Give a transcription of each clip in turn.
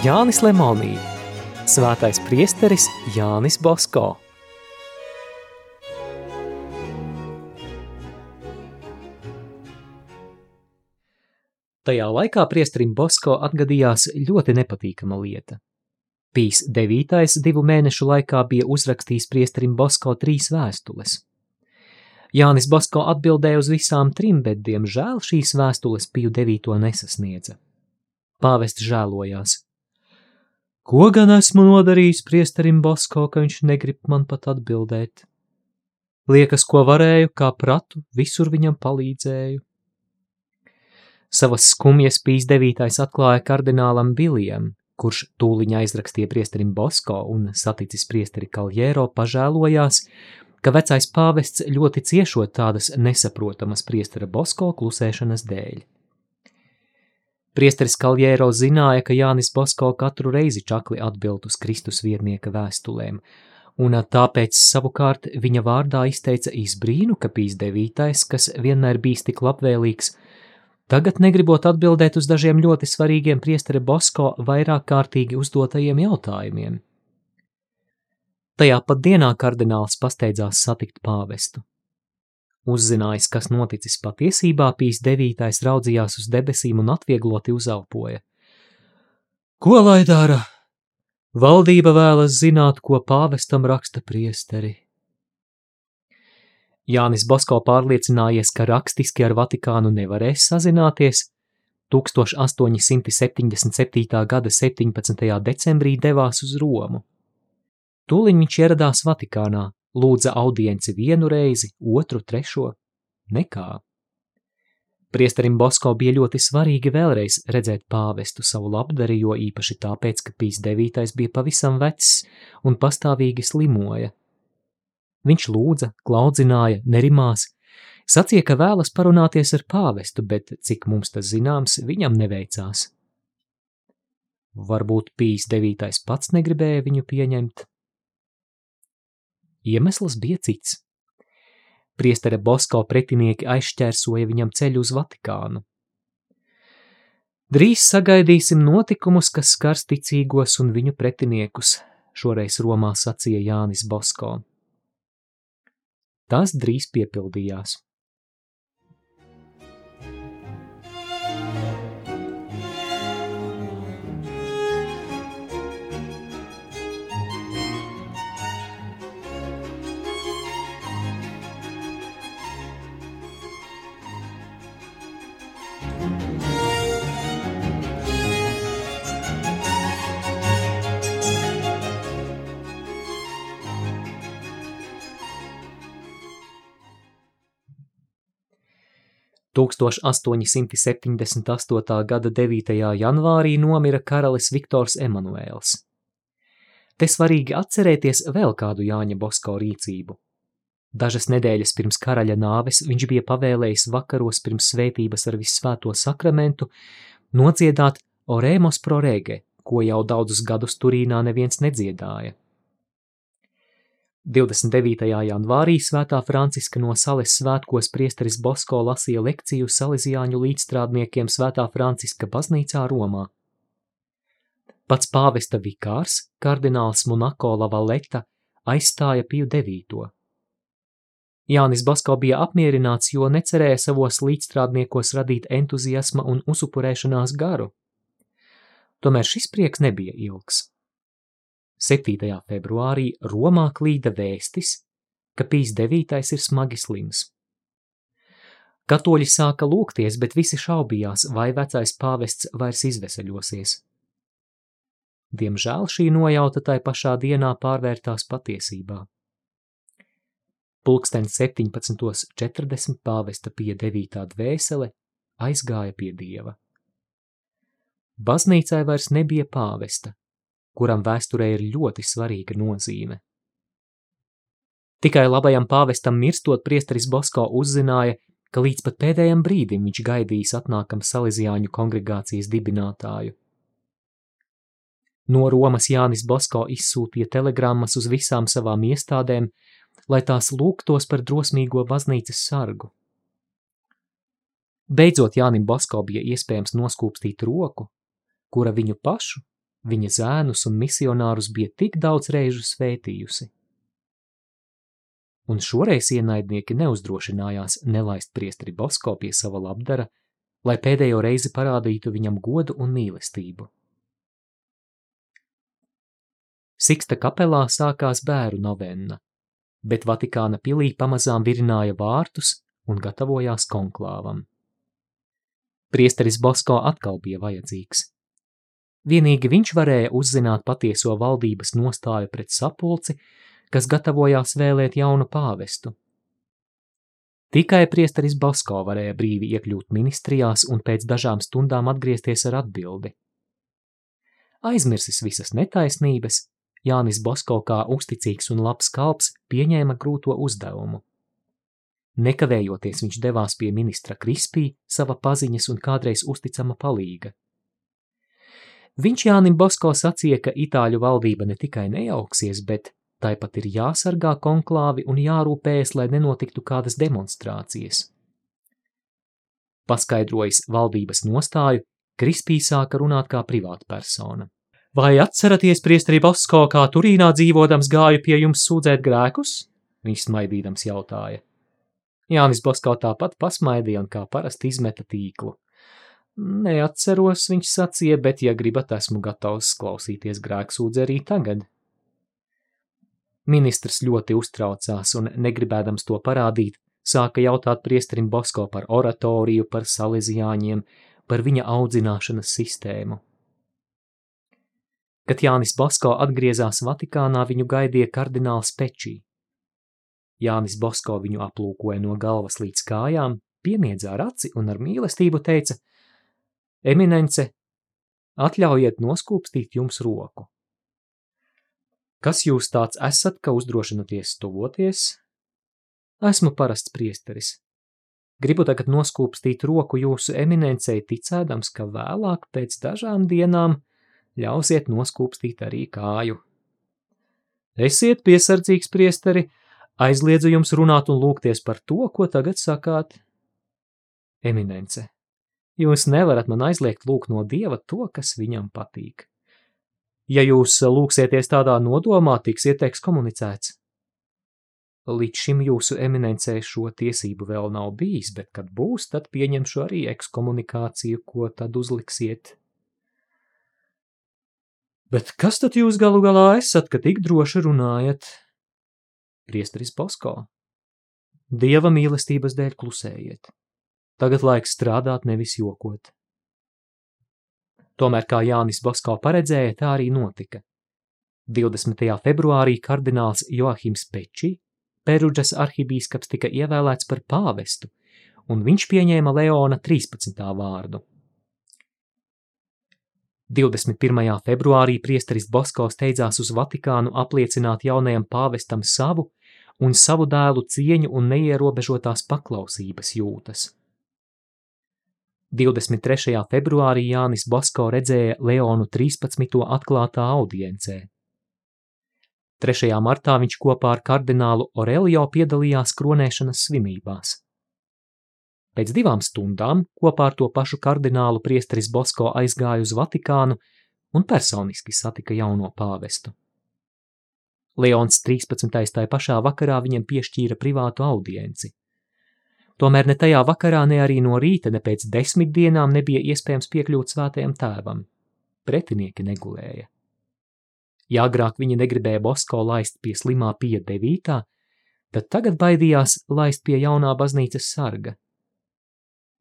Jānis Lemonī, svētais priesteris Jānis Bosko. Tajā laikā priesterim Bosko atgadījās ļoti nepatīkama lieta. Pīs devītais divu mēnešu laikā bija uzrakstījis priesterim Bosko trīs vēstules. Jānis Bosko atbildēja uz visām trim, bet, diemžēl, šīs vēstules Piju devīto nesasniedza. Pāvests žēlojās. Ko gan esmu nodarījis priesterim Bosko, ka viņš negrib man pat atbildēt? Liekas, ko varēju, kā pratu, visur viņam palīdzēju. Savas skumjas pīs devītais atklāja kardinālam Bilijam, kurš tūliņ aizrakstīja priesterim Bosko un saticis priesteri Kaljēro pažēlojās, ka vecais pāvests ļoti ciešot tādas nesaprotamas priestera Bosko klusēšanas dēļ. Priesteris Kaljēro zināja, ka Jānis Bosko katru reizi čakli atbild uz Kristus vietnieka vēstulēm, un tāpēc savukārt viņa vārdā izteica izbrīnu, ka pīs devītais, kas vienmēr bijis tik labvēlīgs, Tagad negribot atbildēt uz dažiem ļoti svarīgiem priestera Bosko vairāk kārtīgi uzdotajiem jautājumiem. Tajā pat dienā kardināls pasteidzās satikt pāvestu. Uzzinājis, kas noticis patiesībā, pīs devītais raudzījās uz debesīm un atviegloti uzelpoja. Ko lai dara? Valdība vēlas zināt, ko pāvestam raksta priesteri. Jānis Bosko pārliecinājies, ka rakstiski ar Vatikānu nevarēs sazināties, 1877. gada 17. decembrī devās uz Romu. Tūliņ viņš ieradās Vatikānā, lūdza audienci vienu reizi, otru, trešo - nekā. Priesterim Bosko bija ļoti svarīgi vēlreiz redzēt pāvestu savu labdari, jo īpaši tāpēc, ka Pīs devītais bija pavisam vecs un pastāvīgi slimoja. Viņš lūdza, klaudzināja, nerimās, sacīja, ka vēlas parunāties ar pāvestu, bet, cik mums tas zināms, viņam neveicās. Varbūt Pīs devītais pats negribēja viņu pieņemt. Iemesls bija cits. Priestere Bosko pretinieki aizšķērsoja viņam ceļu uz Vatikānu. Drīz sagaidīsim notikumus, kas skars ticīgos un viņu pretiniekus, šoreiz Romā sacīja Jānis Bosko. Tas drīz piepildījās. 1878. gada 9. janvārī nomira karalis Viktors Emanuēls. Te svarīgi atcerēties vēl kādu Jāņa Bosko rīcību. Dažas nedēļas pirms karaļa nāves viņš bija pavēlējis vakaros pirms svētības ar visvēto sakramentu nodziedāt Oremos prorege, ko jau daudzus gadus Turīnā neviens nedziedāja. 29. janvārī svētā Franciska no Sales svētkos priesteris Bosko lasīja lekciju salesiāņu līdzstrādniekiem svētā Franciska baznīcā Romā. Pats pāvesta vikārs, kardināls Monako Lavaleta, aizstāja Piju devīto. Jānis Basko bija apmierināts, jo necerēja savos līdzstrādniekos radīt entuziasma un uzupurēšanās garu. Tomēr šis prieks nebija ilgs. 7. februārī Romā klīda vēstis, ka Pīs 9. ir smagi slims. Katoļi sāka lūgties, bet visi šaubījās, vai vecais pāvests vairs izveseļosies. Diemžēl šī nojauta tai pašā dienā pārvērtās patiesībā. Pulksten 17.40 pāvesta pie 9. dvēsele aizgāja pie dieva. Baznīcai vairs nebija pāvesta, kuram vēsturē ir ļoti svarīga nozīme. Tikai labajam pāvestam mirstot priesteris Bosko uzzināja, ka līdz pat pēdējiem brīdim viņš gaidījis atnākam Saliziāņu kongregācijas dibinātāju. No Romas Jānis Bosko izsūtīja telegrammas uz visām savām iestādēm, lai tās lūgtos par drosmīgo baznīcas sargu. Beidzot Jānim Bosko bija iespējams noskūpstīt roku, kura viņu pašu viņa zēnus un misionārus bija tik daudz reižu svētījusi. Un šoreiz ienaidnieki neuzdrošinājās nelaist priestri Bosko pie sava labdara, lai pēdējo reizi parādītu viņam godu un mīlestību. Siksta kapelā sākās bēru novenna, bet Vatikāna pilī pamazām virināja vārtus un gatavojās konklāvam. Priesteris Bosko atkal bija vajadzīgs. Vienīgi viņš varēja uzzināt patieso valdības nostāju pret sapulci, kas gatavojās vēlēt jaunu pāvestu. Tikai priesteris Bosko varēja brīvi iekļūt ministrijās un pēc dažām stundām atgriezties ar atbildi. Aizmirsis visas netaisnības, Jānis Bosko kā uzticīgs un labs kalps pieņēma grūto uzdevumu. Nekavējoties viņš devās pie ministra Krispī, sava paziņas un kādreiz uzticama palīga. Viņš Jānim Bosko sacīja, ka Itāļu valdība ne tikai nejauksies, bet tāpat ir jāsargā konklāvi un jārūpējas, lai nenotiktu kādas demonstrācijas. Paskaidrojis valdības nostāju, Krispī sāka runāt kā privāta persona. Vai atceraties, priesteri Bosko, kā Turīnā dzīvodams gāju pie jums sūdzēt grēkus? Viņš smaidīdams jautāja. Jānis Bosko tāpat pasmaidīja un kā parasti izmeta tīklu. Neatceros, viņš sacīja, bet, ja gribat, esmu gatavs klausīties grēksūdzi arī tagad. Ministrs ļoti uztraucās un, negribēdams to parādīt, sāka jautāt priesterim Bosko par oratoriju, par salīdzjāņiem, par viņa audzināšanas sistēmu. Kad Jānis Bosko atgriezās Vatikānā, viņu gaidīja kardināls Pečī. Jānis Bosko viņu aplūkoja no galvas līdz kājām, piemiedzā raci un ar mīlestību teica: Eminence, atļaujiet noskūpstīt jums roku. Kas jūs tāds esat, ka uzdrošināties tuvoties? Esmu parasts priesteris. Gribu tagad noskūpstīt roku jūsu eminencei, ticēdams, ka vēlāk pēc dažām dienām ļausiet noskūpstīt arī kāju. Esiet piesardzīgs, priesteri, Aizliedzu jums runāt un lūgties par to, ko tagad sakāt. Eminence, jūs nevarat man aizliegt lūgt no Dieva to, kas viņam patīk. Ja jūs lūgsieties tādā nodomā, tiksiet ekskomunicēts. Līdz šim jūsu eminencē šo tiesību vēl nav bijis, bet kad būs, tad pieņemšu arī ekskomunikāciju, ko tad uzliksiet. Bet kas tad jūs galu galā esat, ka tik droši runājat? priesteris Bosko. Dieva mīlestības dēļ klusējiet. Tagad laiks strādāt, nevis jokot. Tomēr, kā Jānis Bosko paredzēja, tā arī notika. 20. februārī kardināls Joahims Peči, Perudžas arhibīskaps, tika ievēlēts par pāvestu, un viņš pieņēma Leona 13. vārdu. 21. februārī priesteris Bosko steidzās uz Vatikānu apliecināt jaunajam pāvestam savu un savu dēlu cieņu un neierobežotās paklausības jūtas. 23. februārī Jānis Basko redzēja Leonu 13. atklātā audiencē. 3. martā viņš kopā ar kardinālu Aurelio piedalījās kronēšanas svinībās. Pēc divām stundām kopā ar to pašu kardinālu priesteris Bosko aizgāja uz Vatikānu un personiski satika jauno pāvestu. Leons 13. tajā pašā vakarā viņam piešķīra privātu audienci. Tomēr ne tajā vakarā, ne arī no rīta, ne pēc desmit dienām nebija iespējams piekļūt svētajam tēvam. Pretinieki negulēja. Ja agrāk viņi negribēja Bosko laist pie slimā pie devītā, tad tagad baidījās laist pie jaunā baznīcas sarga.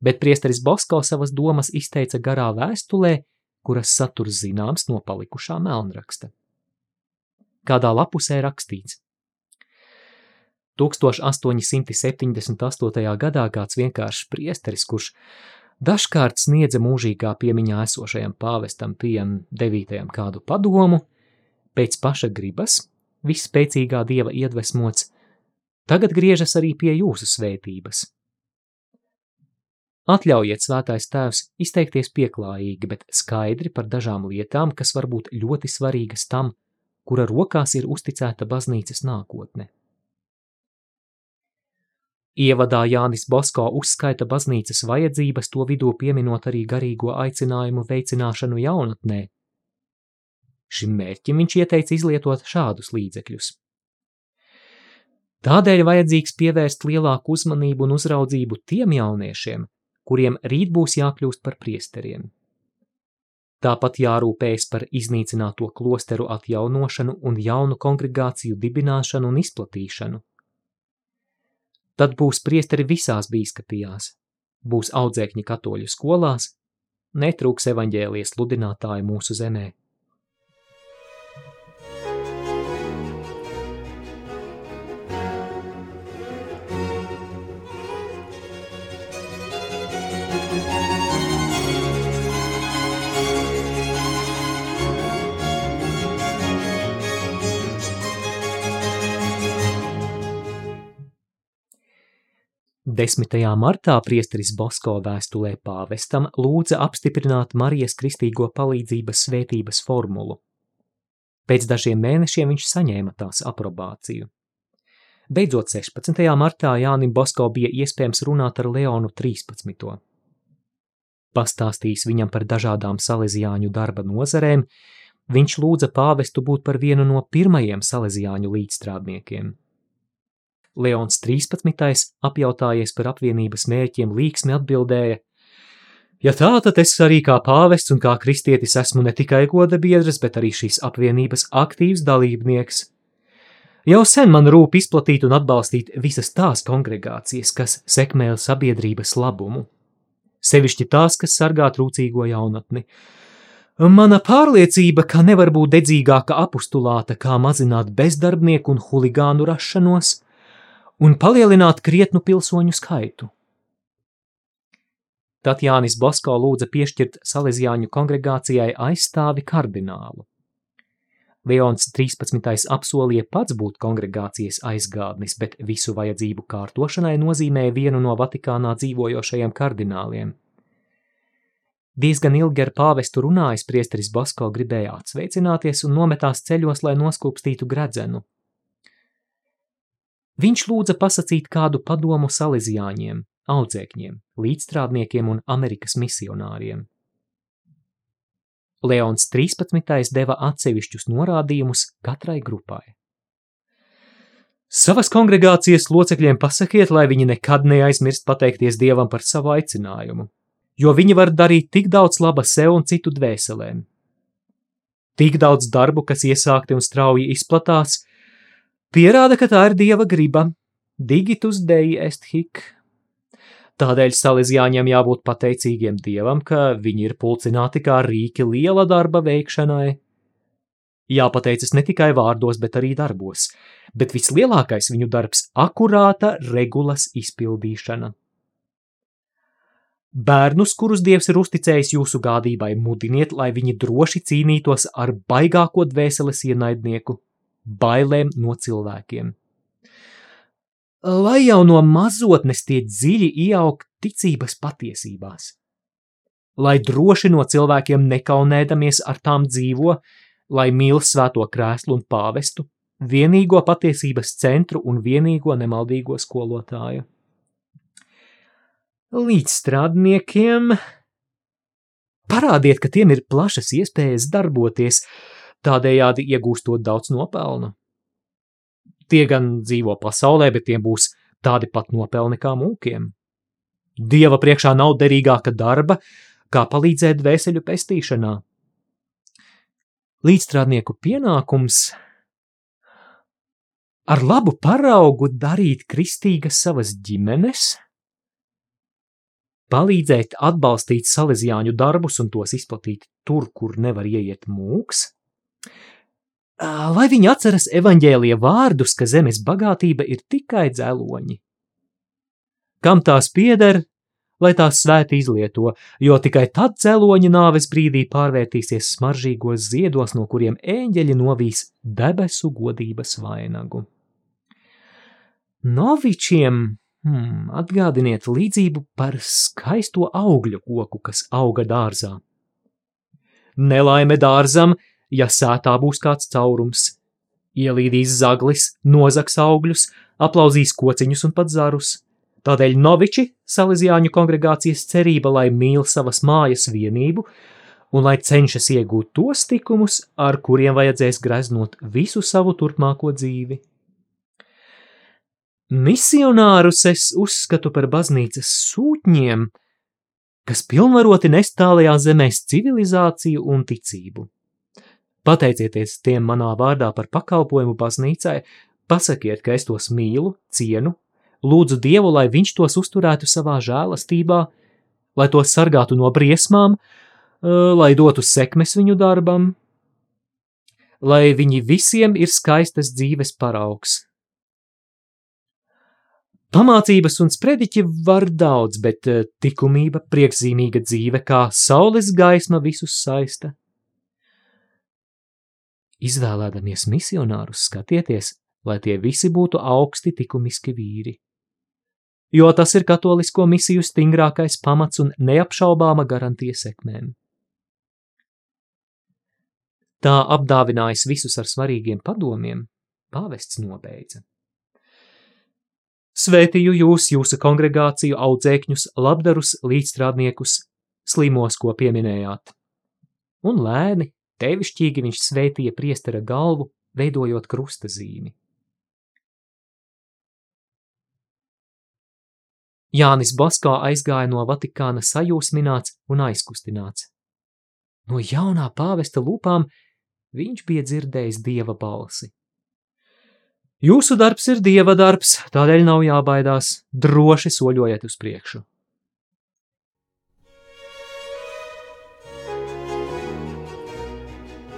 Bet priesteris Bosko savas domas izteica garā vēstulē, kuras saturs zināms no palikušā melnraksta kādā lapusē rakstīts. 1878. gadā kāds vienkāršs priesteris, kurš dažkārt sniedza mūžīgā piemiņā esošajam pāvestam Pijam devītajam kādu padomu, pēc paša gribas, visspēcīgā dieva iedvesmots, tagad griežas arī pie jūsu svētības. Atļaujiet, svētais tēvs, izteikties pieklājīgi, bet skaidri par dažām lietām, kas var būt ļoti svarīgas tam, kura rokās ir uzticēta baznīcas nākotne. Ievadā Jānis Bosko uzskaita baznīcas vajadzības, to vidū pieminot arī garīgo aicinājumu veicināšanu jaunatnē. Šim mērķim viņš ieteica izlietot šādus līdzekļus. Tādēļ vajadzīgs pievērst lielāku uzmanību un uzraudzību tiem jauniešiem, kuriem rīt būs jākļūst par priesteriem. Tāpat jārūpējas par iznīcināto klosteru atjaunošanu un jaunu kongregāciju dibināšanu un izplatīšanu. Tad būs priesteri visās bīskapijās, būs audzēkņi katoļu skolās, netrūks evaņģēlijas sludinātāji mūsu zemē. Desmitajā martā priesteris Bosko vēstulē pāvestam lūdza apstiprināt Marijas kristīgo palīdzības svētības formulu. Pēc dažiem mēnešiem viņš saņēma tās aprobāciju. Beidzot 16. martā Jānim Bosko bija iespējams runāt ar Leonu 13. Pastāstījis viņam par dažādām salezijāņu darba nozarēm, viņš lūdza pāvestu būt par vienu no pirmajiem salezijāņu līdzstrādniekiem – Leons 13. apjautājies par apvienības mērķiem līksmi atbildēja: Ja tā, tad es arī kā pāvests un kā kristietis esmu ne tikai goda biedrs, bet arī šīs apvienības aktīvs dalībnieks. Jau sen man rūp izplatīt un atbalstīt visas tās kongregācijas, kas sekmē sabiedrības labumu. Sevišķi tās, kas sargā trūcīgo jaunatni. Mana pārliecība, ka nevar būt dedzīgāka apustulāta, kā mazināt bezdarbnieku un huligānu rašanos, un palielināt krietnu pilsoņu skaitu. Tad Jānis Bosko lūdza piešķirt Salesiāņu kongregācijai aizstāvi kardinālu. Leons 13. apsolīja pats būt kongregācijas aizgādnis, bet visu vajadzību kārtošanai nozīmēja vienu no Vatikānā dzīvojošajiem kardināliem. Diezgan ilgi ar pāvestu runājis priesteris Basko gribēja atsveicināties un nometās ceļos, lai noskūpstītu gredzenu – Viņš lūdza pasakīt kādu padomu salīdzjāņiem, audzēkņiem, līdzstrādniekiem un Amerikas misionāriem. Leons 13. deva atsevišķus norādījumus katrai grupai. Savas kongregācijas locekļiem pasakiet, lai viņi nekad neaizmirst pateikties Dievam par savu aicinājumu, jo viņi var darīt tik daudz laba sev un citu dvēselēm. Tik daudz darbu, kas iesākti un strauji izplatās, pierāda, ka tā ir dieva griba. Digitus dei est hic. Tādēļ salīdzjāņiem jābūt pateicīgiem dievam, ka viņi ir pulcināti kā rīki liela darba veikšanai. Jāpateicas ne tikai vārdos, bet arī darbos, bet vislielākais viņu darbs - akurāta regulas izpildīšana. Bērnus, kurus dievs ir uzticējis jūsu gādībai, mudiniet, lai viņi droši cīnītos ar baigāko dvēseles ienaidnieku bailēm no cilvēkiem. Lai jau no mazotnes tie dziļi ieaug ticības patiesībās, lai droši no cilvēkiem nekaunēdamies ar tām dzīvo, lai mīl svēto krēslu un pāvestu, vienīgo patiesības centru un vienīgo nemaldīgo skolotāju. Līdzstrādniekiem parādiet, ka tiem ir plašas iespējas darboties, tādējādi iegūstot daudz nopelnu. Tie gan dzīvo pasaulē, bet tiem būs tādi pat nopelni kā mūkiem. Dieva priekšā nav derīgāka darba, kā palīdzēt dvēseļu pestīšanā. Līdzstrādnieku pienākums ar labu paraugu darīt kristīgas savas ģimenes, palīdzēt atbalstīt salīdzjāņu darbus un tos izplatīt tur, kur nevar ieiet mūks, lai viņi atceras evaņģēlija vārdus, ka zemes bagātība ir tikai dzeloņi. Kam tās pieder, lai tās svēti izlieto, jo tikai tad dzeloņi nāves brīdī pārvērtīsies smaržīgos ziedos, no kuriem ēņģeļi novīs debesu godības vainagu. Novičiem hmm, atgādiniet līdzību par skaisto augļu koku, kas auga dārzā. Nelaime dārzam ja sētā būs kāds caurums. Ielīdīs zaglis, nozags augļus, aplauzīs kociņus un pat zarus. Tādēļ Noviči, Salīzjāņu kongregācijas cerība, lai mīl savas mājas vienību un lai cenšas iegūt tos tikumus, ar kuriem vajadzēs greznot visu savu turpmāko dzīvi. Misionārus es uzskatu par baznīcas sūtņiem, kas pilnvaroti nest tālajā zemēs civilizāciju un ticību. Pateicieties tiem manā vārdā par pakalpojumu baznīcai, pasakiet, ka es tos mīlu, cienu, lūdzu Dievu, lai viņš tos uzturētu savā žēlastībā, lai tos sargātu no briesmām, lai dotu sekmes viņu darbam, lai viņi visiem ir skaistas dzīves paraugs. Pamācības un sprediķi var daudz, bet tikumība, priekšzīmīga dzīve, kā saules gaisma visus saista. Izvēlēdamies misionārus, skatieties, lai tie visi būtu augsti likumiski vīri. Jo tas ir katolisko misiju stingrākais pamats un neapšaubāma garantija sekmēm. Tā apdāvinājis visus ar svarīgiem padomiem, pāvests nobeidza. Svētīju jūs, jūsu kongregāciju, audzēkņus, labdarus, līdzstrādniekus, slimos, ko pieminējāt. Un lēni, tevišķīgi viņš svētīja priestera galvu, veidojot krusta zīmi. Jānis Baskā aizgāja no Vatikāna sajūsmināts un aizkustināts. No jaunā pāvesta lūpām viņš bija dzirdējis dieva balsi. Jūsu darbs ir dieva darbs, tādēļ nav jābaidās, droši soļojiet uz priekšu.